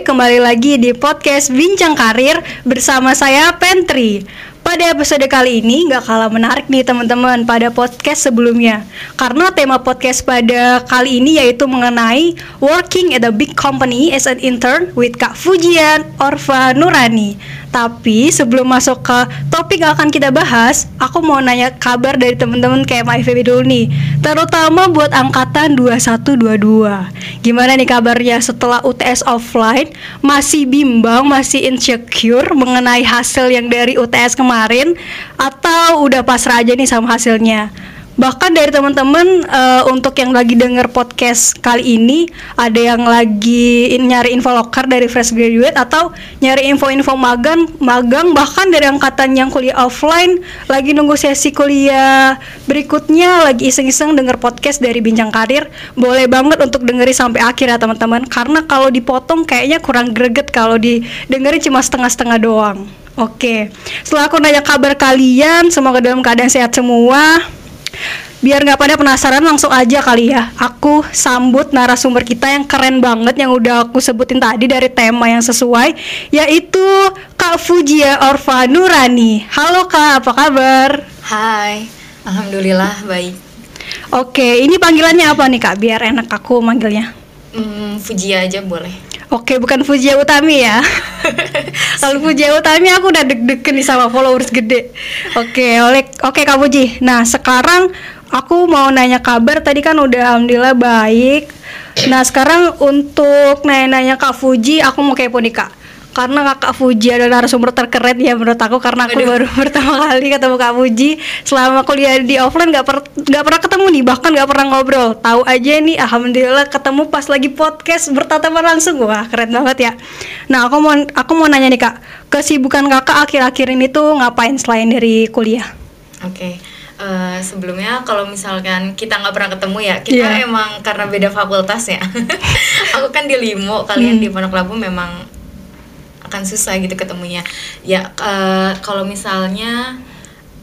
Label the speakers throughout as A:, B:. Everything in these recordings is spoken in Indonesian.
A: kembali lagi di podcast Bincang Karir bersama saya Pentri. Pada episode kali ini nggak kalah menarik nih teman-teman pada podcast sebelumnya Karena tema podcast pada kali ini yaitu mengenai Working at a big company as an intern with Kak Fujian Orva Nurani tapi sebelum masuk ke topik yang akan kita bahas, aku mau nanya kabar dari teman-teman kayak FEB dulu nih, terutama buat angkatan 2122. Gimana nih kabarnya setelah UTS offline? Masih bimbang, masih insecure mengenai hasil yang dari UTS kemarin atau udah pasrah aja nih sama hasilnya? Bahkan dari teman-teman uh, untuk yang lagi denger podcast kali ini ada yang lagi nyari info loker dari fresh graduate atau nyari info-info magang magang bahkan dari angkatan yang kuliah offline lagi nunggu sesi kuliah berikutnya lagi iseng-iseng denger podcast dari bincang karir. Boleh banget untuk dengerin sampai akhir ya teman-teman. Karena kalau dipotong kayaknya kurang greget kalau didengerin cuma setengah-setengah doang. Oke, setelah aku nanya kabar kalian, semoga dalam keadaan sehat semua biar nggak pada penasaran langsung aja kali ya. Aku sambut narasumber kita yang keren banget yang udah aku sebutin tadi dari tema yang sesuai yaitu Kak Fujia Orva Nurani. Halo Kak. Apa kabar?
B: Hai. Alhamdulillah baik.
A: Oke ini panggilannya apa nih Kak? Biar enak aku manggilnya
B: hmm, Fujia aja boleh
A: Oke, bukan Fujia Utami ya. Kalau Fujia Utami aku udah deg-degan nih sama followers gede. Oke, oleh oke Kak Fuji. Nah, sekarang aku mau nanya kabar tadi kan udah alhamdulillah baik. Nah sekarang untuk nanya-nanya Kak Fuji, aku mau kepo nih Kak. Karena kakak Fuji adalah narasumber terkeren ya menurut aku karena aku Aduh. baru pertama kali ketemu Kak Fuji. Selama kuliah di offline nggak per nggak pernah ketemu nih bahkan nggak pernah ngobrol. Tahu aja nih alhamdulillah ketemu pas lagi podcast bertatapan langsung. Wah keren banget ya. Nah aku mau aku mau nanya nih kak. Kesibukan kakak akhir-akhir ini tuh ngapain selain dari kuliah?
B: Oke okay Uh, sebelumnya kalau misalkan kita nggak pernah ketemu ya kita yeah. emang karena beda fakultas ya. Aku kan di limo kalian hmm. di pondok labu memang akan susah gitu ketemunya ya uh, kalau misalnya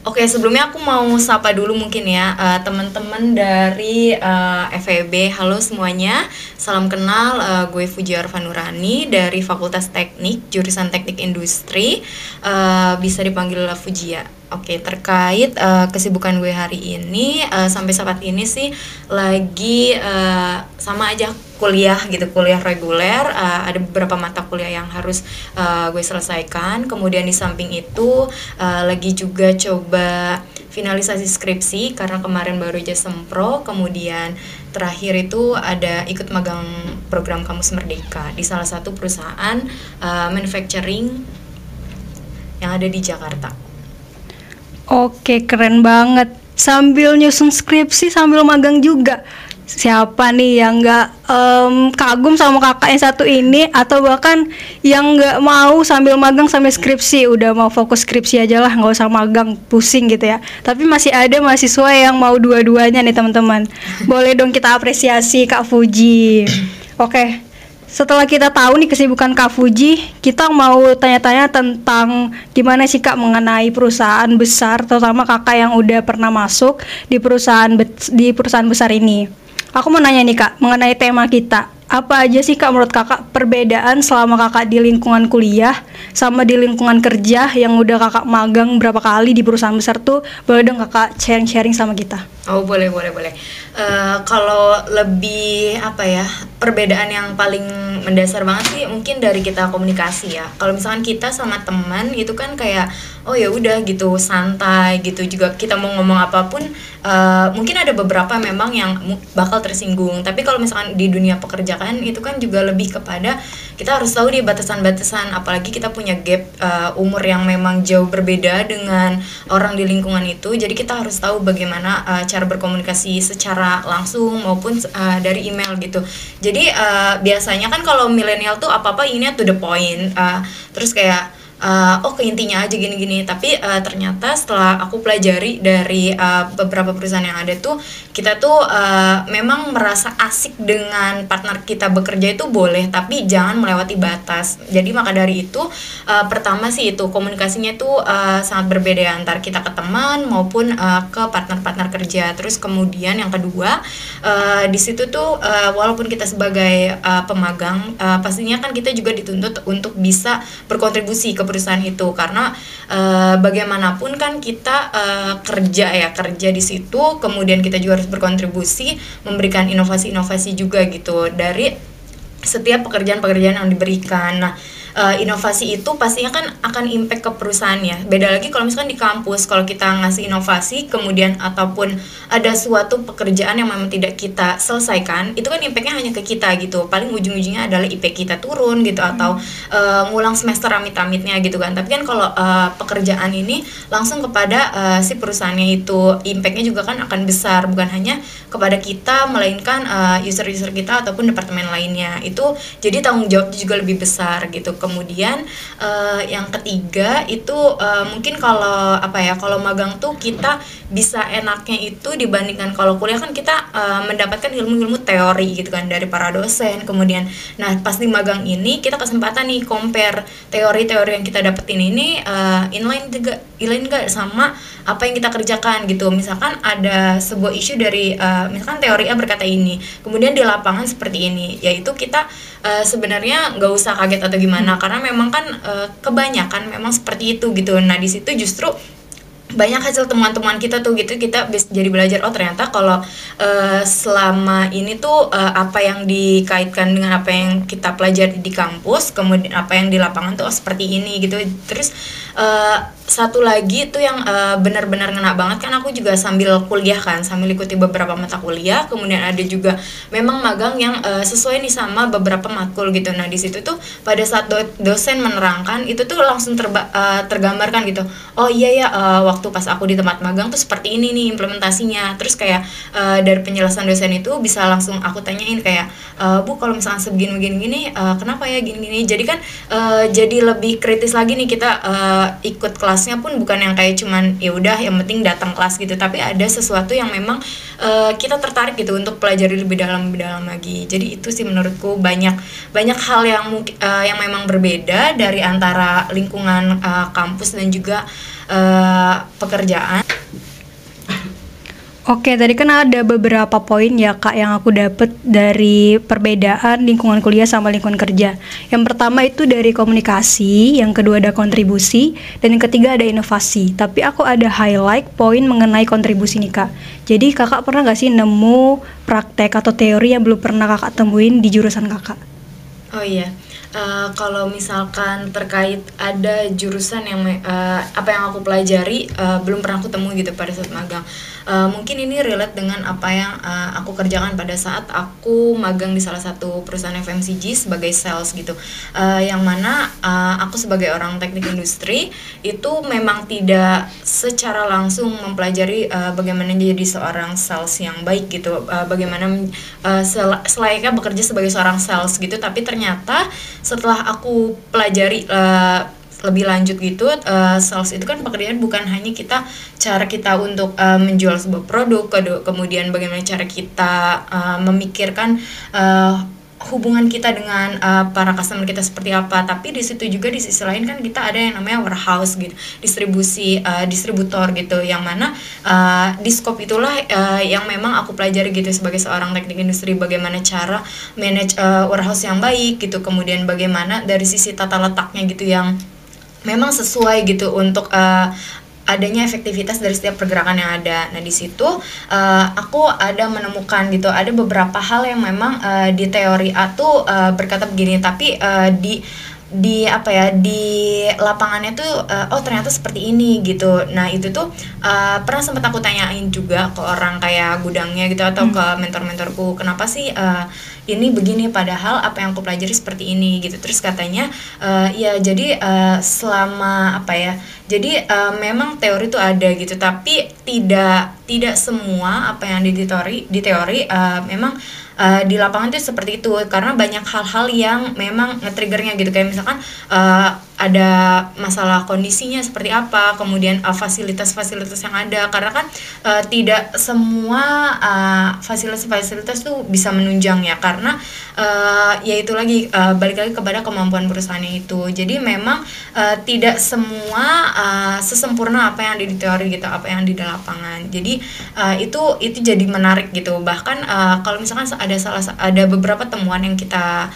B: Oke, sebelumnya aku mau sapa dulu mungkin ya uh, teman-teman dari uh, FEB. Halo semuanya, salam kenal. Uh, gue Fuji Arfanurani dari Fakultas Teknik, jurusan Teknik Industri. Uh, bisa dipanggil Fujia. Oke, terkait uh, kesibukan gue hari ini uh, sampai saat ini sih lagi uh, sama aja kuliah gitu, kuliah reguler. Uh, ada beberapa mata kuliah yang harus uh, gue selesaikan. Kemudian di samping itu uh, lagi juga coba finalisasi skripsi karena kemarin baru aja sempro. Kemudian terakhir itu ada ikut magang program Kamus Merdeka di salah satu perusahaan uh, manufacturing yang ada di Jakarta.
A: Oke, keren banget. Sambil nyusun skripsi, sambil magang juga. Siapa nih yang nggak um, kagum sama kakak yang satu ini, atau bahkan yang nggak mau sambil magang sambil skripsi, udah mau fokus skripsi aja lah, nggak usah magang, pusing gitu ya. Tapi masih ada mahasiswa yang mau dua-duanya nih teman-teman. Boleh dong kita apresiasi Kak Fuji. Oke, setelah kita tahu nih kesibukan Kak Fuji, kita mau tanya-tanya tentang gimana sih Kak mengenai perusahaan besar, terutama Kakak yang udah pernah masuk di perusahaan di perusahaan besar ini. Aku mau nanya nih Kak, mengenai tema kita apa aja sih kak menurut kakak perbedaan selama kakak di lingkungan kuliah sama di lingkungan kerja yang udah kakak magang berapa kali di perusahaan besar tuh? Boleh dong kakak sharing-sharing sama kita.
B: Oh boleh boleh boleh. Uh, kalau lebih apa ya perbedaan yang paling mendasar banget sih mungkin dari kita komunikasi ya. Kalau misalkan kita sama teman itu kan kayak oh ya udah gitu santai gitu. Juga kita mau ngomong apa pun uh, mungkin ada beberapa memang yang bakal tersinggung. Tapi kalau misalkan di dunia pekerjaan itu kan juga lebih kepada kita harus tahu di batasan-batasan. Apalagi kita punya gap uh, umur yang memang jauh berbeda dengan orang di lingkungan itu. Jadi kita harus tahu bagaimana uh, cara berkomunikasi secara langsung maupun uh, dari email gitu. Jadi uh, biasanya kan kalau milenial tuh apa apa inginnya to the point uh, terus kayak uh, oh ke intinya aja gini-gini. Tapi uh, ternyata setelah aku pelajari dari uh, beberapa perusahaan yang ada tuh kita tuh uh, memang merasa asik dengan partner kita bekerja itu boleh tapi jangan melewati batas. Jadi maka dari itu uh, pertama sih itu komunikasinya tuh uh, sangat berbeda antar kita ke teman maupun uh, ke partner-partner kerja. Terus kemudian yang kedua uh, di situ tuh uh, walaupun kita sebagai uh, pemagang uh, pastinya kan kita juga dituntut untuk bisa berkontribusi ke perusahaan itu karena uh, bagaimanapun kan kita uh, kerja ya kerja di situ kemudian kita juga harus berkontribusi memberikan inovasi-inovasi juga gitu dari setiap pekerjaan-pekerjaan yang diberikan. Nah, uh, inovasi itu pastinya kan akan impact ke perusahaannya. Beda lagi kalau misalkan di kampus, kalau kita ngasih inovasi, kemudian ataupun ada suatu pekerjaan yang memang tidak kita selesaikan, itu kan impactnya hanya ke kita gitu. Paling ujung-ujungnya adalah IP kita turun gitu hmm. atau uh, ngulang semester amit-amitnya gitu kan. Tapi kan kalau uh, pekerjaan ini langsung kepada uh, si perusahaannya itu, impactnya juga kan akan besar, bukan hanya kepada kita, melainkan uh, user-user kita ataupun departemen lainnya. Itu jadi tanggung jawab juga lebih besar gitu kemudian uh, yang ketiga itu uh, mungkin kalau apa ya kalau magang tuh kita bisa enaknya itu dibandingkan kalau kuliah kan kita uh, mendapatkan ilmu-ilmu teori gitu kan dari para dosen. Kemudian nah pas di magang ini kita kesempatan nih compare teori-teori yang kita dapetin ini uh, inline juga inline gak sama apa yang kita kerjakan gitu. Misalkan ada sebuah isu dari uh, misalkan teori A berkata ini kemudian di lapangan seperti ini yaitu kita uh, sebenarnya nggak usah kaget atau gimana karena memang kan uh, kebanyakan memang seperti itu gitu. Nah di situ justru banyak hasil temuan-temuan kita tuh gitu. Kita bisa jadi belajar oh ternyata kalau uh, selama ini tuh uh, apa yang dikaitkan dengan apa yang kita pelajari di kampus kemudian apa yang di lapangan tuh oh, seperti ini gitu. Terus uh, satu lagi itu yang uh, benar-benar ngena banget kan aku juga sambil kuliah kan sambil ikuti beberapa mata kuliah kemudian ada juga memang magang yang uh, sesuai nih sama beberapa matkul gitu. Nah di situ tuh pada saat do dosen menerangkan itu tuh langsung terba uh, tergambarkan gitu. Oh iya ya uh, waktu pas aku di tempat magang tuh seperti ini nih implementasinya. Terus kayak uh, dari penjelasan dosen itu bisa langsung aku tanyain kayak uh, bu kalau misalnya sebegini begini gini uh, kenapa ya gini gini jadi kan uh, jadi lebih kritis lagi nih kita uh, ikut kelas kelasnya pun bukan yang kayak cuman ya udah yang penting datang kelas gitu. Tapi ada sesuatu yang memang uh, kita tertarik gitu untuk pelajari lebih dalam lebih dalam lagi. Jadi itu sih menurutku banyak banyak hal yang uh, yang memang berbeda dari antara lingkungan uh, kampus dan juga uh, pekerjaan
A: Oke, tadi kan ada beberapa poin ya kak yang aku dapat dari perbedaan lingkungan kuliah sama lingkungan kerja. Yang pertama itu dari komunikasi, yang kedua ada kontribusi, dan yang ketiga ada inovasi. Tapi aku ada highlight poin mengenai kontribusi nih kak. Jadi kakak pernah nggak sih nemu praktek atau teori yang belum pernah kakak temuin di jurusan kakak?
B: Oh iya, uh, kalau misalkan terkait ada jurusan yang uh, apa yang aku pelajari uh, belum pernah aku temui gitu pada saat magang. Uh, mungkin ini relate dengan apa yang uh, aku kerjakan pada saat aku magang di salah satu perusahaan FMCG sebagai sales gitu. Uh, yang mana uh, aku sebagai orang teknik industri itu memang tidak secara langsung mempelajari uh, bagaimana jadi seorang sales yang baik gitu. Uh, bagaimana uh, sel selayaknya bekerja sebagai seorang sales gitu tapi ternyata setelah aku pelajari uh, lebih lanjut gitu uh, sales itu kan pekerjaan bukan hanya kita cara kita untuk uh, menjual sebuah produk kemudian bagaimana cara kita uh, memikirkan uh, hubungan kita dengan uh, para customer kita seperti apa. Tapi di situ juga di sisi lain kan kita ada yang namanya warehouse gitu distribusi uh, distributor gitu. Yang mana uh, di scope itulah uh, yang memang aku pelajari gitu sebagai seorang teknik industri. Bagaimana cara manage uh, warehouse yang baik gitu. Kemudian bagaimana dari sisi tata letaknya gitu yang memang sesuai gitu untuk uh, adanya efektivitas dari setiap pergerakan yang ada. Nah di situ uh, aku ada menemukan gitu ada beberapa hal yang memang uh, di teori A tuh uh, berkata begini, tapi uh, di di apa ya di lapangannya tuh uh, oh ternyata seperti ini gitu nah itu tuh uh, pernah sempat aku tanyain juga ke orang kayak gudangnya gitu atau hmm. ke mentor-mentorku kenapa sih uh, ini begini padahal apa yang aku pelajari seperti ini gitu. Terus katanya uh, ya jadi uh, selama apa ya jadi uh, memang teori itu ada gitu. Tapi tidak tidak semua apa yang di teori di teori uh, memang uh, di lapangan itu seperti itu. Karena banyak hal-hal yang memang nge-triggernya gitu. Kayak misalkan uh, ada masalah kondisinya seperti apa kemudian uh, fasilitas-fasilitas yang ada. Karena kan uh, tidak semua uh, fasilitas-fasilitas tuh bisa menunjang ya. Karena uh, ya itu lagi uh, balik lagi kepada kemampuan perusahaannya itu. Jadi memang uh, tidak semua uh, sesempurna apa yang ada di teori gitu apa yang di lapangan. Jadi uh, itu itu jadi menarik gitu. Bahkan uh, kalau misalkan ada salah ada beberapa temuan yang kita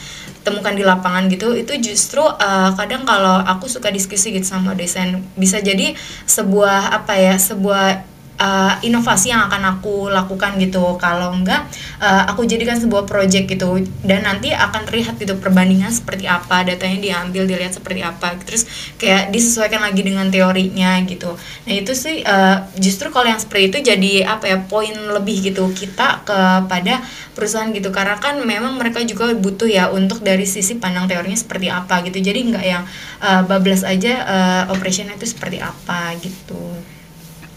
B: temukan di lapangan gitu itu justru uh, kadang kalau aku suka diskusi gitu sama desain bisa jadi sebuah apa ya sebuah uh, inovasi yang akan aku lakukan gitu. Kalau enggak uh, aku jadikan sebuah project gitu. Dan nanti akan terlihat gitu perbandingan seperti apa datanya diambil dilihat seperti apa. Terus kayak disesuaikan lagi dengan teorinya gitu. Nah itu sih uh, justru kalau yang seperti itu jadi apa ya poin lebih gitu kita kepada perusahaan gitu. Karena kan memang mereka juga butuh ya untuk dari sisi pandang teorinya seperti apa gitu. Jadi enggak yang uh, bablas aja uh, operationnya itu seperti apa gitu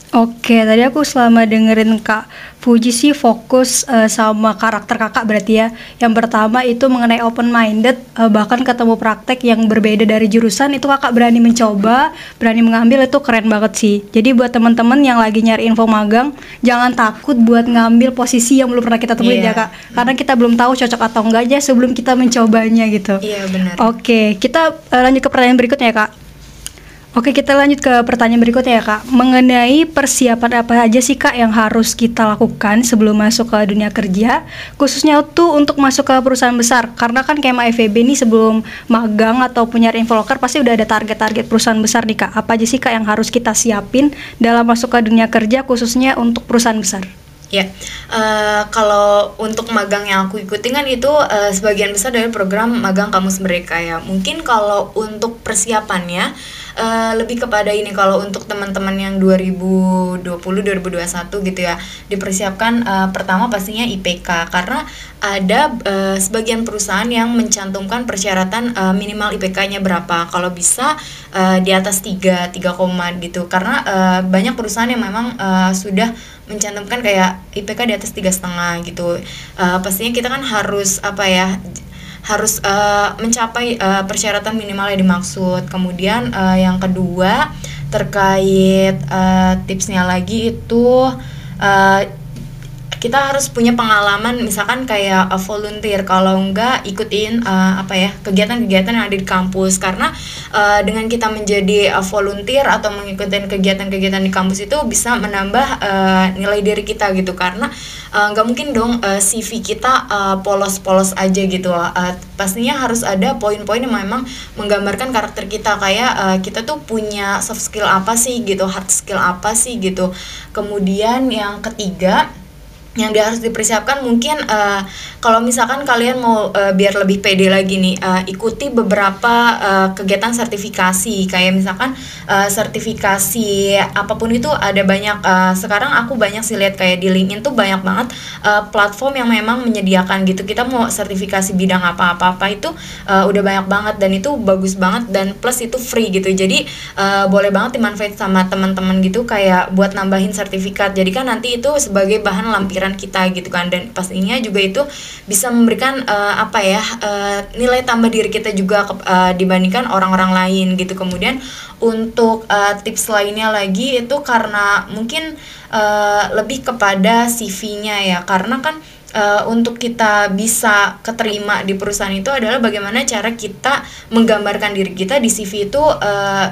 A: Oke, tadi aku selama dengerin Kak Fuji sih fokus uh, sama karakter kakak berarti ya. Yang pertama itu mengenai open minded, uh, bahkan ketemu praktek yang berbeda dari jurusan itu kakak berani mencoba, berani mengambil itu keren banget sih. Jadi buat teman-teman yang lagi nyari info magang, jangan takut buat ngambil posisi yang belum pernah kita temuin yeah. ya kak. Karena kita belum tahu cocok atau enggaknya sebelum kita mencobanya gitu.
B: Iya yeah, benar.
A: Oke, kita uh, lanjut ke pertanyaan berikutnya ya kak. Oke, kita lanjut ke pertanyaan berikutnya ya, Kak. Mengenai persiapan apa aja sih, Kak, yang harus kita lakukan sebelum masuk ke dunia kerja, khususnya tuh untuk masuk ke perusahaan besar. Karena kan kayak FEB ini sebelum magang atau punya infoloker pasti udah ada target-target perusahaan besar nih, Kak. Apa aja sih, Kak, yang harus kita siapin dalam masuk ke dunia kerja khususnya untuk perusahaan besar?
B: Ya, uh, kalau untuk magang yang aku ikuti kan itu uh, sebagian besar dari program magang kamus mereka ya. Mungkin kalau untuk persiapannya uh, lebih kepada ini kalau untuk teman-teman yang 2020 2021 gitu ya dipersiapkan uh, pertama pastinya IPK karena ada uh, sebagian perusahaan yang mencantumkan persyaratan uh, minimal IPK-nya berapa. Kalau bisa uh, di atas 3 3, gitu. Karena uh, banyak perusahaan yang memang uh, sudah mencantumkan kayak IPK di atas tiga setengah gitu. Uh, pastinya kita kan harus apa ya harus uh, mencapai uh, persyaratan minimal yang dimaksud. Kemudian uh, yang kedua terkait uh, tipsnya lagi itu uh, kita harus punya pengalaman misalkan kayak uh, volunteer. Kalau enggak ikutin uh, apa ya kegiatan-kegiatan yang ada di kampus. Karena uh, dengan kita menjadi uh, volunteer atau mengikuti kegiatan-kegiatan di kampus itu bisa menambah uh, nilai diri kita gitu. Karena nggak uh, mungkin dong uh, CV kita polos-polos uh, aja gitu. Uh, pastinya harus ada poin-poin yang memang menggambarkan karakter kita. Kayak uh, kita tuh punya soft skill apa sih gitu hard skill apa sih gitu. Kemudian yang ketiga yang dia harus dipersiapkan mungkin uh, kalau misalkan kalian mau uh, biar lebih pede lagi nih uh, ikuti beberapa uh, kegiatan sertifikasi. Kayak misalkan uh, sertifikasi apa pun itu ada banyak uh, sekarang aku banyak sih lihat kayak di LinkedIn tuh banyak banget uh, platform yang memang menyediakan gitu. Kita mau sertifikasi bidang apa-apa apa itu uh, udah banyak banget dan itu bagus banget dan plus itu free gitu. Jadi uh, boleh banget dimanfaat sama teman-teman gitu kayak buat nambahin sertifikat. Jadi kan nanti itu sebagai bahan lampiran pikiran kita gitu kan. Dan pastinya juga itu bisa memberikan uh, apa ya uh, nilai tambah diri kita juga uh, dibandingkan orang-orang lain gitu. Kemudian untuk uh, tips lainnya lagi itu karena mungkin uh, lebih kepada CV-nya ya. Karena kan uh, untuk kita bisa keterima di perusahaan itu adalah bagaimana cara kita menggambarkan diri kita di CV itu uh,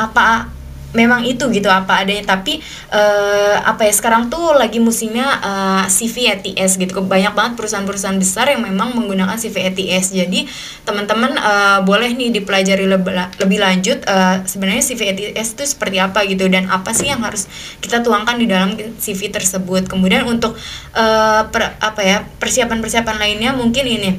B: apa memang itu gitu apa adanya. Tapi uh, apa ya sekarang tuh lagi musimnya uh, CV ETS gitu. Banyak banget perusahaan-perusahaan besar yang memang menggunakan CV ETS jadi teman-teman uh, boleh nih dipelajari lebih, lebih lanjut uh, sebenarnya CV ETS itu seperti apa gitu dan apa sih yang harus kita tuangkan di dalam CV tersebut. Kemudian untuk uh, per, apa ya persiapan-persiapan lainnya mungkin ini.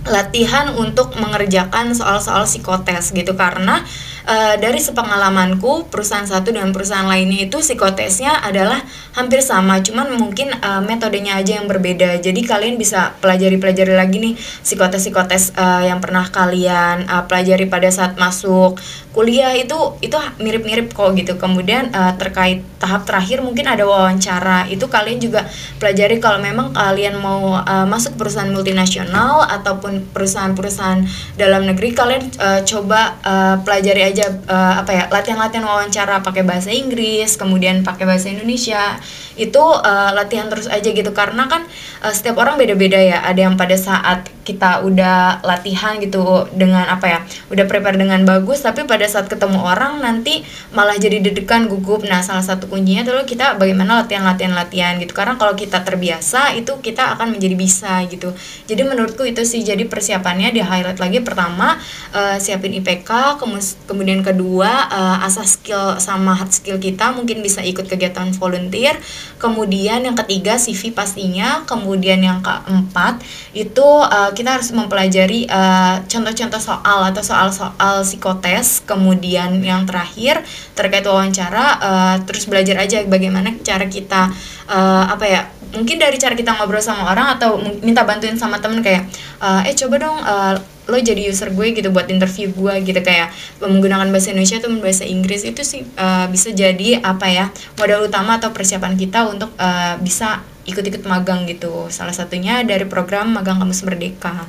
B: Latihan untuk mengerjakan soal-soal psikotes gitu. Karena uh, dari sepengalamanku perusahaan satu dan perusahaan lainnya itu psikotesnya adalah hampir sama cuman mungkin uh, metodenya aja yang berbeda. Jadi kalian bisa pelajari pelajari lagi nih psikotes psikotes uh, yang pernah kalian uh, pelajari pada saat masuk kuliah itu itu mirip-mirip kok gitu. Kemudian uh, terkait tahap terakhir mungkin ada wawancara. Itu kalian juga pelajari kalau memang kalian mau uh, masuk perusahaan multinasional ataupun perusahaan-perusahaan dalam negeri kalian uh, coba uh, pelajari aja uh, apa ya latihan-latihan wawancara pakai bahasa Inggris kemudian pakai bahasa Indonesia itu uh, latihan terus aja gitu. Karena kan uh, setiap orang beda-beda ya. Ada yang pada saat kita udah latihan gitu dengan apa ya udah prepare dengan bagus tapi pada saat ketemu orang nanti malah jadi deg-degan gugup. Nah salah satu kuncinya dulu kita bagaimana latihan latihan latihan gitu. Karena kalau kita terbiasa itu kita akan menjadi bisa gitu. Jadi menurutku itu sih. Jadi persiapannya di highlight lagi. Pertama uh, siapin IPK kemudian kedua uh, asah skill sama hard skill kita. Mungkin bisa ikut kegiatan volunteer kemudian yang ketiga CV pastinya. Kemudian yang keempat itu uh, kita harus mempelajari eh, contoh-contoh uh, soal atau soal-soal psikotes. Kemudian yang terakhir terkait wawancara uh, terus belajar aja bagaimana cara kita uh, apa ya mungkin dari cara kita ngobrol sama orang atau minta bantuin sama temen kayak uh, eh coba dong uh, lo jadi user gue gitu buat interview gue gitu kayak menggunakan bahasa Indonesia atau bahasa Inggris itu sih uh, bisa jadi apa ya modal utama atau persiapan kita untuk uh, bisa ikut-ikut magang gitu. Salah satunya dari program Magang Kampus Merdeka.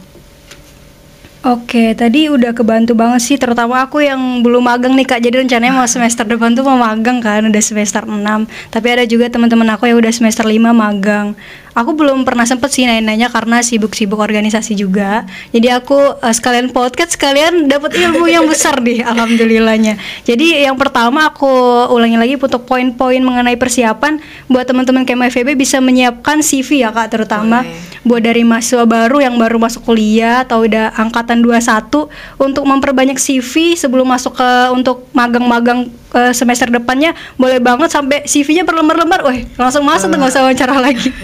A: Oke, tadi udah kebantu banget sih, terutama aku yang belum magang nih Kak. Jadi rencananya mau semester depan tuh mau magang kan, udah semester 6. Tapi ada juga teman-teman aku yang udah semester 5 magang aku belum pernah sempet sih nanya-nanya karena sibuk-sibuk organisasi juga. Jadi aku uh, sekalian podcast sekalian dapat ilmu yang besar nih alhamdulillahnya. Jadi yang pertama aku ulangi lagi untuk poin-poin mengenai persiapan. Buat teman-teman KMFB bisa menyiapkan CV ya kak terutama Boleh. buat dari mahasiswa baru yang baru masuk kuliah atau udah angkatan 21 untuk memperbanyak CV sebelum masuk ke untuk magang-magang uh, semester depannya boleh banget sampai CV-nya berlembar-lembar, wah langsung masuk tuh nggak usah wawancara lagi.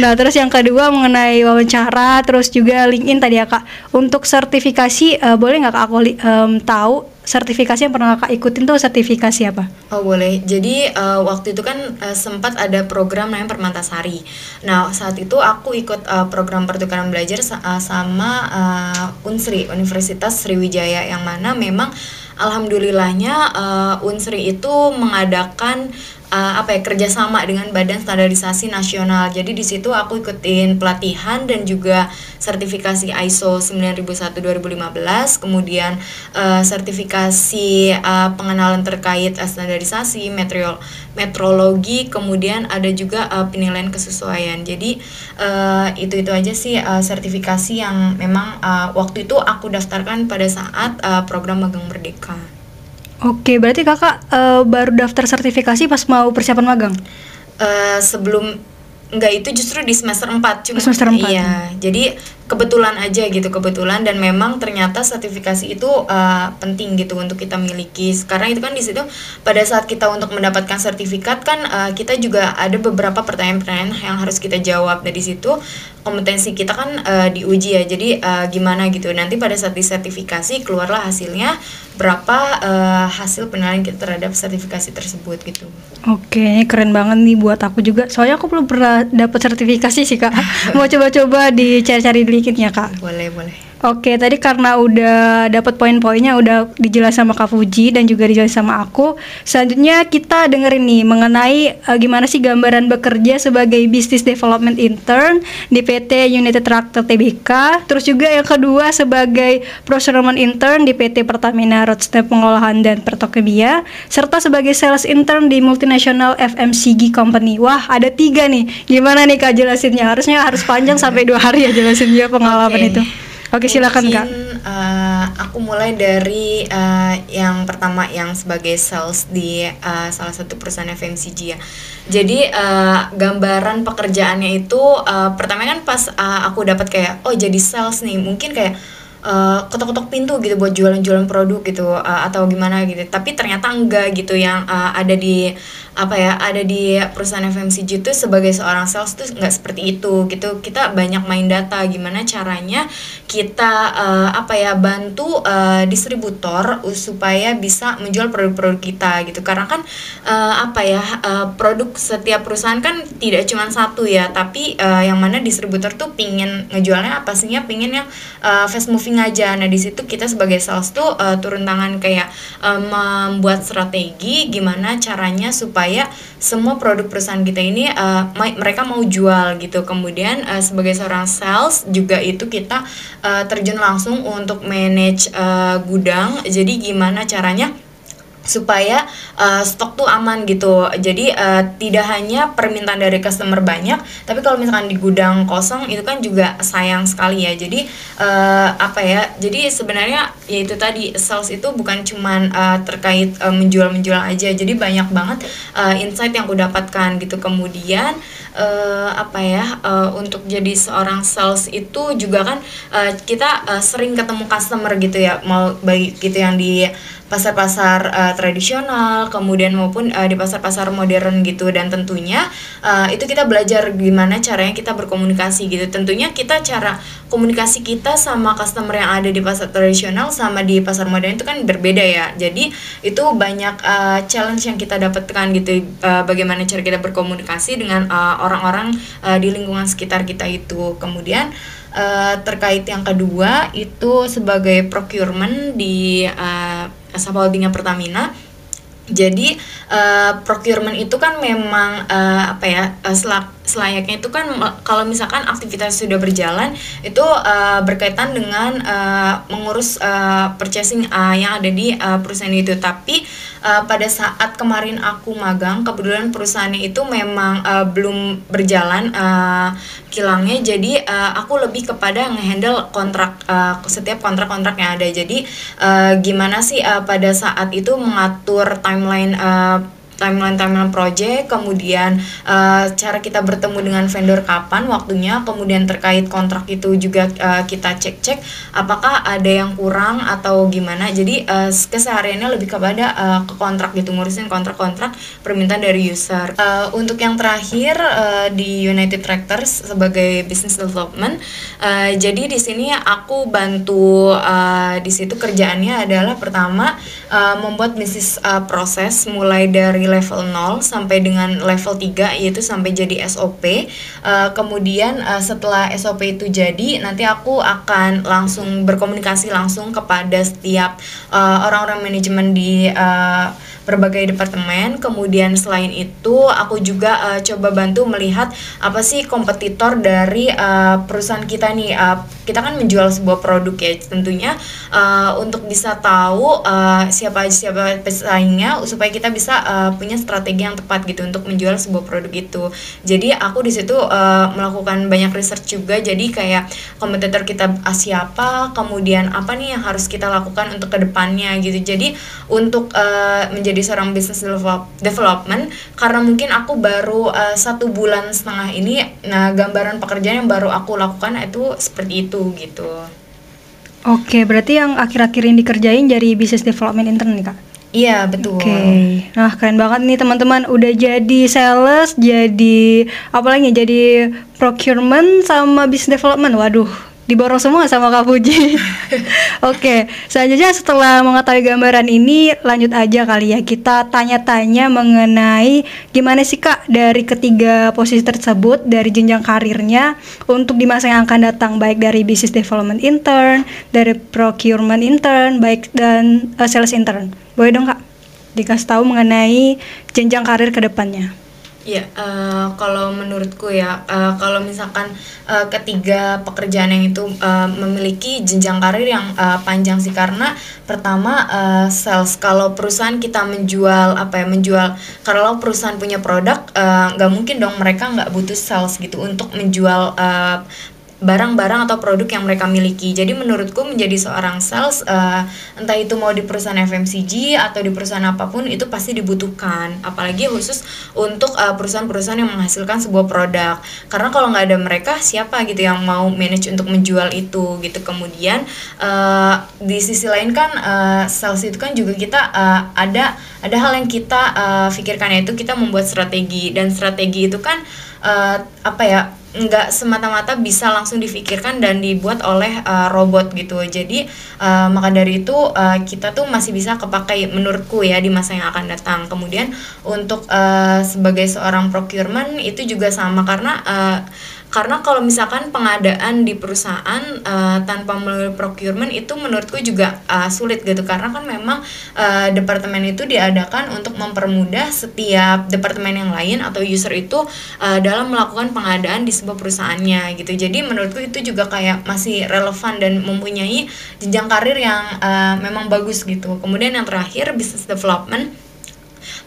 A: Nah terus yang kedua mengenai wawancara, terus juga LinkedIn tadi ya kak, untuk sertifikasi uh, boleh nggak kak aku um, tahu sertifikasi yang pernah kakak ikutin tuh sertifikasi apa?
B: Oh boleh. Jadi uh, waktu itu kan uh, sempat ada program namanya Permantasari. Nah saat itu aku ikut uh, program pertukaran belajar sa uh, sama uh, Unsri Universitas Sriwijaya yang mana memang alhamdulillahnya uh, Unsri itu mengadakan uh, apa ya kerjasama dengan Badan Standarisasi Nasional. Jadi di situ aku ikutin pelatihan dan juga sertifikasi ISO 9001 2015, kemudian uh, sertifikasi uh, pengenalan terkait uh, standarisasi, metriol, metrologi, kemudian ada juga uh, penilaian kesesuaian. Jadi uh, itu itu aja sih uh, sertifikasi yang memang uh, waktu itu aku daftarkan pada saat uh, program magang merdeka.
A: Oke, berarti kakak uh, baru daftar sertifikasi pas mau persiapan magang?
B: Uh, sebelum enggak itu justru di semester 4
A: cuma semester 4
B: iya jadi kebetulan aja gitu kebetulan dan memang ternyata sertifikasi itu uh, penting gitu untuk kita miliki karena itu kan di situ pada saat kita untuk mendapatkan sertifikat kan uh, kita juga ada beberapa pertanyaan-pertanyaan yang harus kita jawab dari situ kompetensi kita kan uh, diuji ya jadi uh, gimana gitu nanti pada saat disertifikasi keluarlah hasilnya berapa uh, hasil penilaian kita terhadap sertifikasi tersebut gitu.
A: Oke, ini keren banget nih buat aku juga. Soalnya aku belum pernah dapat sertifikasi sih kak. Mau coba-coba dicari-cari dikitnya kak.
B: Boleh boleh.
A: Oke, tadi karena udah dapat poin-poinnya udah dijelasin sama Kak Fuji dan juga dijelasin sama aku. Selanjutnya kita dengerin nih mengenai uh, gimana sih gambaran bekerja sebagai business development intern di PT United Tractor Tbk. Terus juga yang kedua sebagai procurement intern di PT Pertamina Roadstep Pengolahan dan Petrokemia serta sebagai sales intern di multinational FMCG company. Wah, ada tiga nih. Gimana nih Kak jelasinnya? Harusnya harus panjang sampai dua hari ya jelasinnya pengalaman okay. itu. Oke silakan kak.
B: Uh, aku mulai dari uh, yang pertama yang sebagai sales di uh, salah satu perusahaan FMCG ya. Jadi uh, gambaran pekerjaannya itu uh, pertama kan pas uh, aku dapat kayak oh jadi sales nih mungkin kayak uh, ketok-ketok pintu gitu buat jualan-jualan produk gitu uh, atau gimana gitu. Tapi ternyata enggak gitu yang uh, ada di apa ya ada di perusahaan FMCG itu sebagai seorang sales tuh nggak seperti itu gitu. Kita banyak main data gimana caranya kita uh, apa ya bantu uh, distributor supaya bisa menjual produk-produk kita gitu. Karena kan uh, apa ya uh, produk setiap perusahaan kan tidak cuma satu ya tapi uh, yang mana distributor tuh pingin ngejualnya apa sihnya pingin yang uh, fast moving aja nah di situ kita sebagai sales tuh uh, turun tangan kayak uh, membuat strategi gimana caranya supaya semua produk perusahaan kita ini uh, mereka mau jual gitu. Kemudian uh, sebagai seorang sales juga itu kita uh, terjun langsung untuk manage uh, gudang. Jadi gimana caranya supaya uh, stok tuh aman gitu. Jadi uh, tidak hanya permintaan dari customer banyak, tapi kalau misalkan di gudang kosong itu kan juga sayang sekali ya. Jadi uh, apa ya? Jadi sebenarnya ya itu tadi sales itu bukan cuman uh, terkait uh, menjual-menjual aja. Jadi banyak banget uh, insight yang aku dapatkan gitu. Kemudian uh, apa ya? Uh, untuk jadi seorang sales itu juga kan uh, kita uh, sering ketemu customer gitu ya. Mau baik gitu yang di pasar-pasar uh, tradisional, kemudian maupun uh, di pasar-pasar modern gitu dan tentunya uh, itu kita belajar gimana caranya kita berkomunikasi gitu. Tentunya kita cara komunikasi kita sama customer yang ada di pasar tradisional sama di pasar modern itu kan berbeda ya. Jadi itu banyak uh, challenge yang kita dapatkan gitu uh, bagaimana cara kita berkomunikasi dengan orang-orang uh, di lingkungan sekitar kita itu. Kemudian uh, terkait yang kedua itu sebagai procurement di uh, asal holdingnya Pertamina jadi uh, procurement itu kan memang uh, apa ya uh, selak selayaknya itu kan kalau misalkan aktivitas sudah berjalan itu uh, berkaitan dengan uh, mengurus uh, purchasing uh, yang ada di uh, perusahaan itu. Tapi uh, pada saat kemarin aku magang kebetulan perusahaannya itu memang uh, belum berjalan uh, kilangnya. Jadi uh, aku lebih kepada ngehandle kontrak uh, setiap kontrak-kontrak yang ada. Jadi uh, gimana sih uh, pada saat itu mengatur timeline uh, timeline timeline project kemudian uh, cara kita bertemu dengan vendor kapan waktunya kemudian terkait kontrak itu juga uh, kita cek cek apakah ada yang kurang atau gimana. Jadi uh, kesehariannya lebih kepada uh, ke kontrak gitu ngurusin kontrak-kontrak permintaan dari user. Uh, untuk yang terakhir uh, di United Tractors sebagai business development uh, jadi di sini aku bantu uh, di situ kerjaannya adalah pertama uh, membuat bisnis uh, proses mulai dari level 0 sampai dengan level 3 yaitu sampai jadi SOP. Uh, eh, kemudian uh, setelah SOP itu jadi nanti aku akan langsung berkomunikasi langsung kepada setiap orang-orang uh, manajemen di uh, berbagai departemen. Kemudian selain itu aku juga uh, coba bantu melihat apa sih kompetitor dari uh, perusahaan kita nih. Uh, kita kan menjual sebuah produk ya tentunya uh, untuk bisa tahu uh, siapa siapa pesaingnya supaya kita bisa uh, punya strategi yang tepat gitu untuk menjual sebuah produk itu. Jadi aku di situ uh, melakukan banyak research juga. Jadi kayak kompetitor kita uh, siapa, kemudian apa nih yang harus kita lakukan untuk ke depannya gitu. Jadi untuk uh, menjadi menjadi seorang business development karena mungkin aku baru uh, satu bulan setengah ini nah gambaran pekerjaan yang baru aku lakukan itu seperti itu gitu
A: Oke, berarti yang akhir-akhir ini dikerjain dari business development intern nih kak?
B: Iya betul.
A: Oke, okay. nah keren banget nih teman-teman. Udah jadi sales, jadi apa lagi? Jadi procurement sama business development. Waduh, diborong semua sama Kak Puji. Oke, okay, selanjutnya setelah mengetahui gambaran ini, lanjut aja kali ya kita tanya-tanya mengenai gimana sih Kak dari ketiga posisi tersebut dari jenjang karirnya untuk di masa yang akan datang baik dari business development intern, dari procurement intern, baik dan uh, sales intern. Boleh dong Kak dikasih tahu mengenai jenjang karir ke depannya.
B: Ya, uh, kalau menurutku ya, uh, kalau misalkan uh, ketiga pekerjaan yang itu uh, memiliki jenjang karir yang uh, panjang sih karena pertama uh, sales. Kalau perusahaan kita menjual apa ya, menjual kalau perusahaan punya produk, nggak uh, mungkin dong mereka nggak butuh sales gitu untuk menjual uh, barang-barang atau produk yang mereka miliki. Jadi menurutku menjadi seorang sales uh, entah itu mau di perusahaan FMCG atau di perusahaan apa pun itu pasti dibutuhkan. Apalagi khusus untuk uh, perusahaan-perusahaan yang menghasilkan sebuah produk. Karena kalau nggak ada mereka siapa gitu yang mau manage untuk menjual itu gitu. Kemudian uh, di sisi lain kan uh, sales itu kan juga kita uh, ada ada hal yang kita uh, pikirkan yaitu kita membuat strategi dan strategi itu kan uh, apa ya nggak semata-mata bisa langsung difikirkan dan dibuat oleh uh, robot gitu. Jadi uh, maka dari itu uh, kita tuh masih bisa kepakai menurutku ya di masa yang akan datang. Kemudian untuk uh, sebagai seorang procurement itu juga sama karena uh, karena kalau misalkan pengadaan di perusahaan uh, tanpa melalui procurement itu menurutku juga uh, sulit gitu. Karena kan memang uh, departemen itu diadakan untuk mempermudah setiap departemen yang lain atau user itu uh, dalam melakukan pengadaan di sebuah perusahaannya gitu. Jadi menurutku itu juga kayak masih relevan dan mempunyai jenjang karir yang uh, memang bagus gitu. Kemudian yang terakhir business development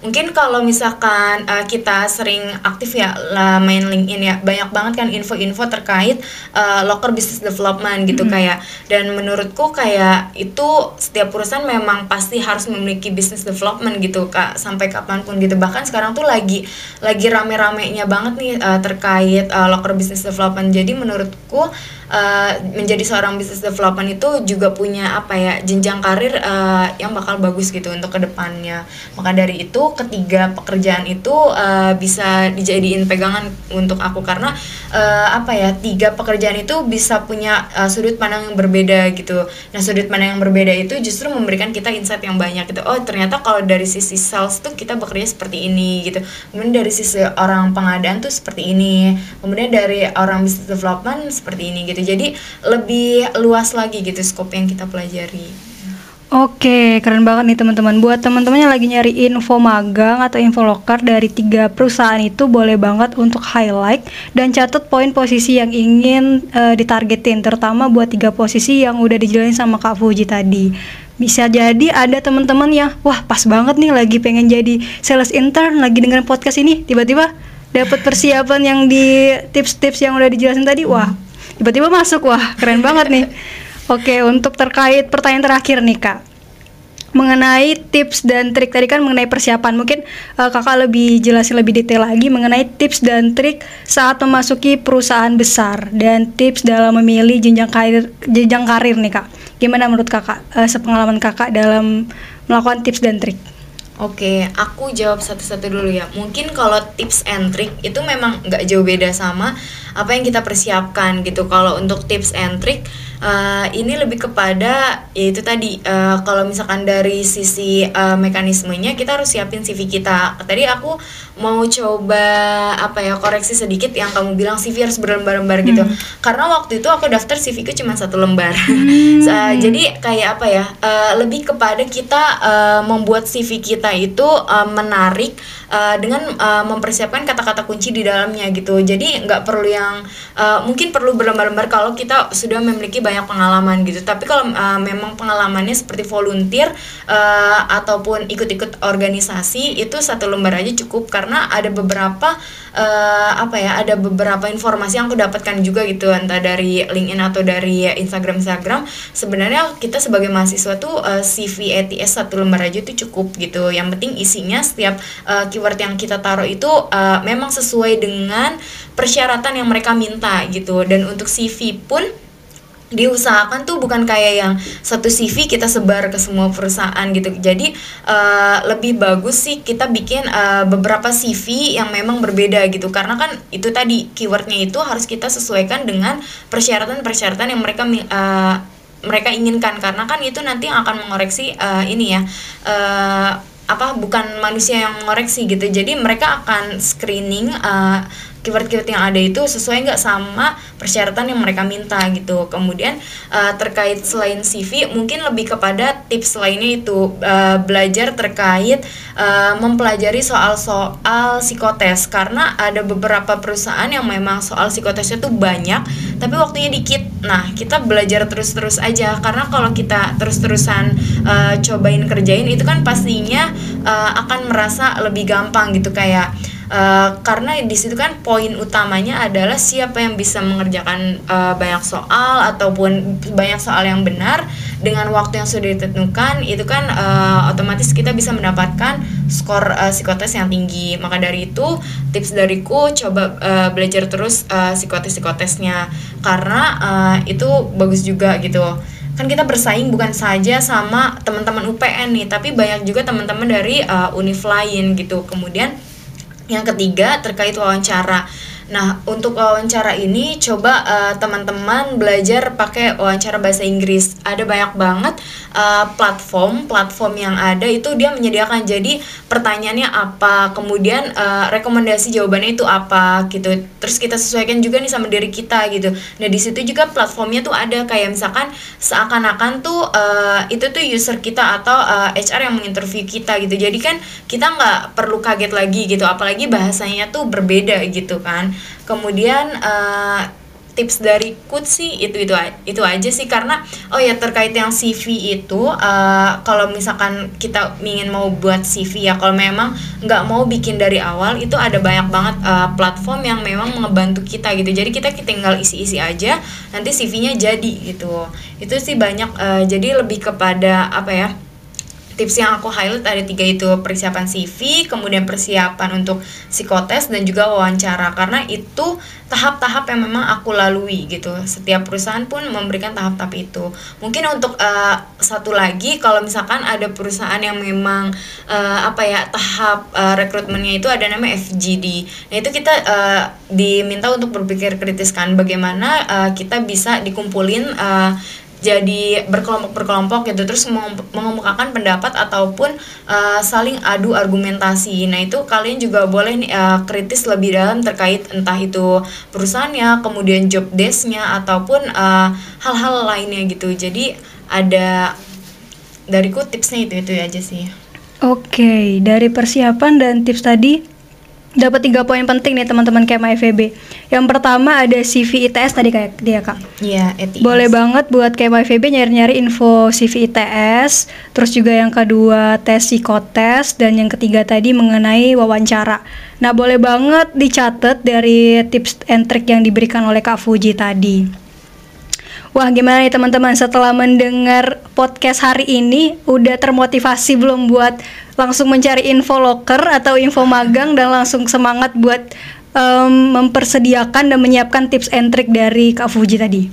B: mungkin kalau misalkan uh, kita sering aktif ya lah main LinkedIn ya banyak banget kan info-info terkait uh, locker business development gitu mm-hmm. kayak. Dan menurutku kayak itu setiap perusahaan memang pasti harus memiliki business development gitu kak sampai kapan pun gitu. Bahkan sekarang tuh lagi lagi rame-ramenya banget nih uh, terkait uh, locker business development. Jadi menurutku uh, menjadi seorang business development itu juga punya apa ya jenjang karir uh, yang bakal bagus gitu untuk ke depannya. Maka dari itu ketiga pekerjaan itu uh, bisa dijadiin pegangan untuk aku. Karena uh, apa ya tiga pekerjaan itu bisa punya uh, sudut pandang yang berbeda gitu. Nah sudut pandang yang berbeda itu justru memberikan kita insight yang banyak gitu. Oh ternyata kalau dari sisi sales tuh kita bekerja seperti ini gitu. Kemudian dari sisi orang pengadaan tuh seperti ini. Kemudian dari orang business development seperti ini gitu. Jadi lebih luas lagi gitu skop yang kita pelajari
A: Oke, keren banget nih teman-teman. Buat teman-teman yang lagi nyari info magang atau info lokar dari tiga perusahaan itu boleh banget untuk highlight dan catat poin posisi yang ingin uh, ditargetin, terutama buat tiga posisi yang udah dijelasin sama Kak Fuji tadi. Bisa jadi ada teman-teman yang wah pas banget nih lagi pengen jadi sales intern lagi dengan podcast ini, tiba-tiba dapat persiapan yang di tips-tips yang udah dijelasin tadi, wah tiba-tiba masuk, wah keren banget nih. Oke, untuk terkait pertanyaan terakhir nih Kak. Mengenai tips dan trik tadi kan mengenai persiapan, mungkin uh, Kakak lebih jelasin lebih detail lagi mengenai tips dan trik saat memasuki perusahaan besar dan tips dalam memilih jenjang karir jenjang karir nih Kak. Gimana menurut Kakak uh, sepengalaman Kakak dalam melakukan tips dan trik?
B: Oke, aku jawab satu-satu dulu ya. Mungkin kalau tips and trick itu memang nggak jauh beda sama apa yang kita persiapkan gitu. Kalau untuk tips and trick uh, ini lebih kepada yaitu tadi uh, kalau misalkan dari sisi uh, mekanismenya kita harus siapin CV kita. Tadi aku mau coba apa ya koreksi sedikit yang kamu bilang CV harus berlembar-lembar gitu. Hmm. Karena waktu itu aku daftar CV ku cuma satu lembar. Hmm. uh, jadi kayak apa ya? Uh, lebih kepada kita uh, membuat CV kita itu uh, menarik uh, dengan uh, mempersiapkan kata-kata kunci di dalamnya gitu. Jadi nggak perlu yang uh, mungkin perlu berlembar-lembar kalau kita sudah memiliki banyak pengalaman gitu. Tapi kalau uh, memang pengalamannya seperti volunteer uh, ataupun ikut-ikut organisasi itu satu lembar aja cukup karena ada beberapa uh, apa ya ada beberapa informasi yang aku dapatkan juga gitu entah dari LinkedIn atau dari Instagram Instagram sebenarnya kita sebagai mahasiswa tuh uh, CV ETS satu lembar aja itu cukup gitu yang penting isinya setiap uh, yang kita taruh itu uh, memang sesuai dengan persyaratan yang mereka minta gitu. Dan untuk CV pun diusahakan tuh bukan kayak yang satu CV kita sebar ke semua perusahaan gitu. Jadi uh, lebih bagus sih kita bikin uh, beberapa CV yang memang berbeda gitu. Karena kan itu tadi keywordnya itu harus kita sesuaikan dengan persyaratan-persyaratan yang mereka uh, mereka inginkan. Karena kan itu nanti akan mengoreksi uh, ini ya uh, apa bukan manusia yang mengoreksi gitu. Jadi mereka akan screening uh, keyword-keyword yang ada itu sesuai nggak sama persyaratan yang mereka minta gitu. Kemudian uh, terkait selain CV mungkin lebih kepada tips lainnya itu uh, belajar terkait uh, mempelajari soal-soal psikotes. Karena ada beberapa perusahaan yang memang soal psikotesnya tuh banyak tapi waktunya dikit. Nah kita belajar terus-terus aja. Karena kalau kita terus-terusan uh, cobain kerjain itu kan pastinya uh, akan merasa lebih gampang gitu. Kayak uh, karena di situ kan poin utamanya adalah siapa yang bisa mengerjakan uh, banyak soal ataupun banyak soal yang benar. Dengan waktu yang sudah ditentukan itu kan uh, otomatis kita bisa mendapatkan skor uh, psikotes yang tinggi. Maka dari itu tips dariku coba uh, belajar terus uh, psikotes psikotesnya karena uh, itu bagus juga gitu. Kan kita bersaing bukan saja sama teman-teman UPN nih tapi banyak juga teman-teman dari uh, univ lain gitu. Kemudian yang ketiga terkait wawancara Nah, untuk wawancara ini coba uh, teman-teman belajar pakai wawancara bahasa Inggris. Ada banyak banget uh, platform platform yang ada itu dia menyediakan. Jadi pertanyaannya apa, kemudian uh, rekomendasi jawabannya itu apa gitu. Terus kita sesuaikan juga nih sama diri kita gitu. Nah, di situ juga platformnya tuh ada kayak misalkan seakan-akan tuh uh, itu tuh user kita atau uh, HR yang menginterview kita gitu. Jadi kan kita nggak perlu kaget lagi gitu, apalagi bahasanya tuh berbeda gitu kan kemudian uh, tips dari Kut sih itu itu itu aja sih. Karena oh ya terkait yang CV itu uh, kalau misalkan kita ingin mau buat CV ya kalau memang nggak mau bikin dari awal itu ada banyak banget uh, platform yang memang membantu kita gitu. Jadi kita tinggal isi-isi aja nanti CV-nya jadi gitu. Itu sih banyak uh, jadi lebih kepada apa ya tips yang aku highlight ada tiga itu persiapan CV, kemudian persiapan untuk psikotes dan juga wawancara karena itu tahap-tahap yang memang aku lalui gitu. Setiap perusahaan pun memberikan tahap-tahap itu. Mungkin untuk uh, satu lagi kalau misalkan ada perusahaan yang memang uh, apa ya tahap uh, rekrutmennya itu ada nama FGD. Nah itu kita uh, diminta untuk berpikir kritis kan bagaimana uh, kita bisa dikumpulin uh, jadi berkelompok-berkelompok gitu terus mengemukakan pendapat ataupun uh, saling adu argumentasi. Nah, itu kalian juga boleh uh, kritis lebih dalam terkait entah itu perusahaannya, kemudian job desknya ataupun uh, hal-hal lainnya gitu. Jadi ada dariku tipsnya itu itu aja sih.
A: Oke, dari persiapan dan tips tadi dapat tiga poin penting nih teman-teman KMA FEB. Yang pertama ada CV ITS tadi kayak dia kak.
B: Iya,
A: ETS. Boleh banget buat KMA FEB nyari-nyari info CV ITS. Terus juga yang kedua tes psikotes dan yang ketiga tadi mengenai wawancara. Nah boleh banget dicatat dari tips and trick yang diberikan oleh Kak Fuji tadi. Wah gimana nih teman-teman setelah mendengar podcast hari ini udah termotivasi belum buat langsung mencari info locker atau info magang dan langsung semangat buat um, mempersediakan dan menyiapkan tips and trick dari Kak Fuji tadi.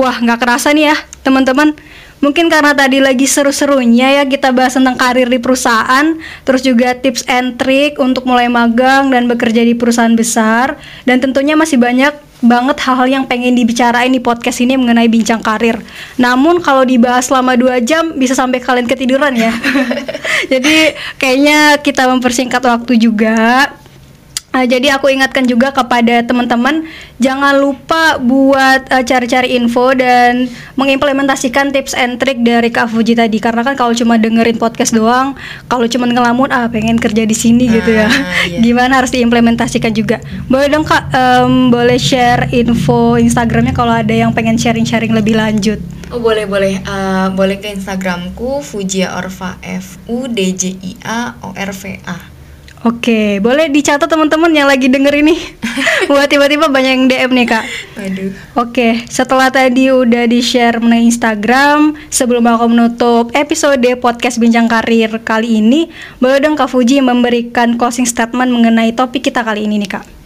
A: Wah nggak kerasa nih ya teman-teman. Mungkin karena tadi lagi seru-serunya ya kita bahas tentang karir di perusahaan, terus juga tips and trick untuk mulai magang dan bekerja di perusahaan besar, dan tentunya masih banyak banget hal-hal yang pengen dibicarain di podcast ini mengenai bincang karir. Namun kalau dibahas selama dua jam bisa sampai kalian ketiduran ya. Jadi kayaknya kita mempersingkat waktu juga. Uh, jadi aku ingatkan juga kepada teman-teman jangan lupa buat uh, cari-cari info dan mengimplementasikan tips and trick dari Kak Fuji tadi karena kan kalau cuma dengerin podcast doang, kalau cuma ngelamun ah pengen kerja di sini gitu ya. Iya. Gimana harus diimplementasikan juga. Boleh dong Kak um, boleh share info Instagramnya kalau ada yang pengen sharing-sharing lebih lanjut.
B: Oh boleh boleh uh, boleh ke Instagramku Fujia Orva F U D J I A O R V A.
A: Oke, boleh dicatat teman-teman yang lagi denger ini. Buat tiba-tiba banyak yang DM nih kak.
B: Aduh.
A: Oke, setelah tadi udah di share mengenai Instagram, sebelum aku menutup episode podcast Bincang Karir kali ini, boleh dong Kak Fuji memberikan closing statement mengenai topik kita kali ini nih kak.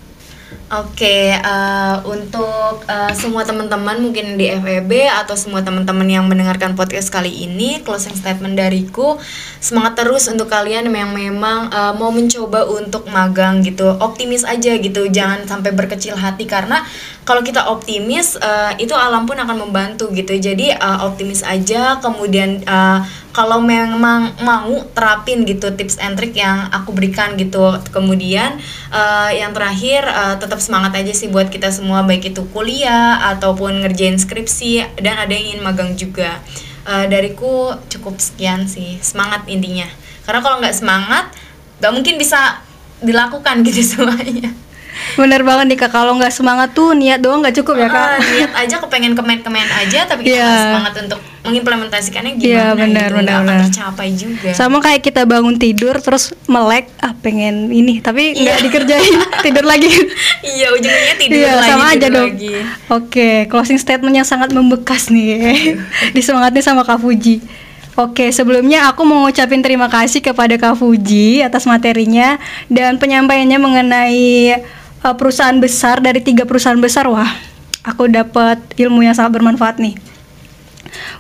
B: Oke, okay, uh, eh, untuk uh, semua teman-teman mungkin di FEB atau semua teman-teman yang mendengarkan podcast kali ini, closing statement dariku, semangat terus untuk kalian yang memang uh, mau mencoba untuk magang gitu, optimis aja gitu, jangan sampai berkecil hati karena kalau kita optimis uh, itu alam pun akan membantu gitu, jadi uh, optimis aja, kemudian uh, kalau memang mau terapin gitu tips and trick yang aku berikan gitu. Kemudian uh, yang terakhir uh, tetap semangat aja sih buat kita semua baik itu kuliah ataupun ngerjain skripsi dan ada yang ingin magang juga. Uh, dariku cukup sekian sih. Semangat intinya. Karena kalau nggak semangat nggak mungkin bisa dilakukan gitu semuanya
A: Bener banget nih kak, kalau nggak semangat tuh niat doang nggak cukup ya kak.
B: Ah, niat aja kepengen kemen-kemen aja tapi kita
A: Iya.
B: nggak semangat untuk mengimplementasikannya
A: Iya,
B: gimana
A: benar,
B: gitu
A: benar,
B: nggak akan
A: benar.
B: tercapai juga
A: Sama kayak kita bangun tidur terus melek, ah pengen ini, tapi nggak
B: Iya.
A: dikerjain, tidur lagi.
B: iya ujungnya tidur
A: Iya,
B: lagi
A: sama aja dong. Oke, closing statement yang sangat membekas nih. Disemangatin sama Kak Fuji. Oke, sebelumnya aku mau ngucapin terima kasih kepada Kak Fuji atas materinya dan penyampaiannya mengenai uh, perusahaan besar dari tiga perusahaan besar. Wah, aku dapat ilmu yang sangat bermanfaat nih.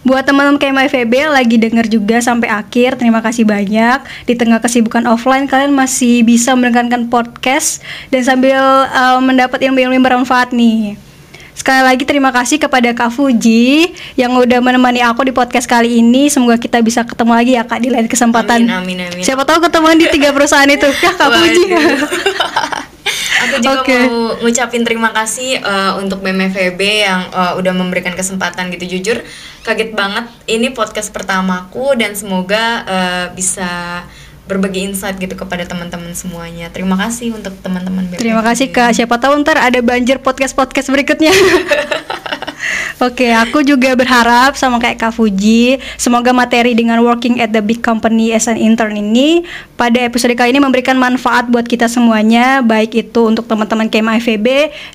A: Buat teman-teman KMI FEB lagi denger juga sampai akhir, terima kasih banyak. Di tengah kesibukan offline, kalian masih bisa mendengarkan podcast dan sambil uh, mendapat ilmu-ilmu bermanfaat nih. Sekali lagi terima kasih kepada Kak Fuji yang udah menemani aku di podcast kali ini. Semoga kita bisa ketemu lagi ya Kak di lain kesempatan.
B: Amin, amin, amin.
A: Siapa tahu ketemuan di tiga perusahaan itu. Ya Kak Fuji.
B: Aku juga
A: Oke.
B: mau ngucapin terima kasih eh, untuk BMFB yang eh, udah memberikan kesempatan gitu jujur kaget banget ini podcast pertamaku dan semoga eh, bisa berbagi insight gitu kepada teman-teman semuanya. Terima kasih untuk teman-teman.
A: Terima kasih Kak. Siapa tahu ntar ada banjir podcast-podcast berikutnya. Oke, aku juga berharap sama kayak Kak Fuji, semoga materi dengan working at the big company as an intern ini pada episode kali ini memberikan manfaat buat kita semuanya, baik itu untuk teman-teman KMA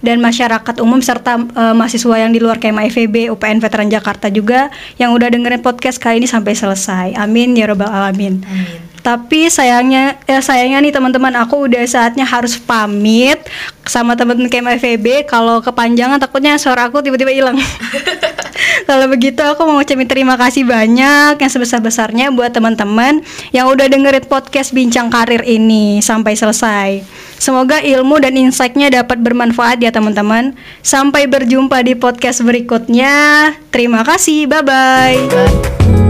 A: dan masyarakat umum serta eh, mahasiswa yang di luar KMA FEB, UPN Veteran Jakarta juga yang udah dengerin podcast kali ini sampai selesai. Amin ya robbal alamin.
B: Amin.
A: Tapi sayangnya ya sayangnya nih teman-teman aku udah saatnya harus pamit sama teman-teman KMA FEB kalau kepanjangan takutnya suara aku tiba-tiba hilang. kalau begitu aku mau ngucapin terima kasih banyak yang sebesar-besarnya buat teman-teman yang udah dengerin podcast Bincang Karir ini sampai selesai. Semoga ilmu dan insight-nya dapat bermanfaat ya teman-teman. Sampai berjumpa di podcast berikutnya. Terima kasih. Bye.
B: Bye.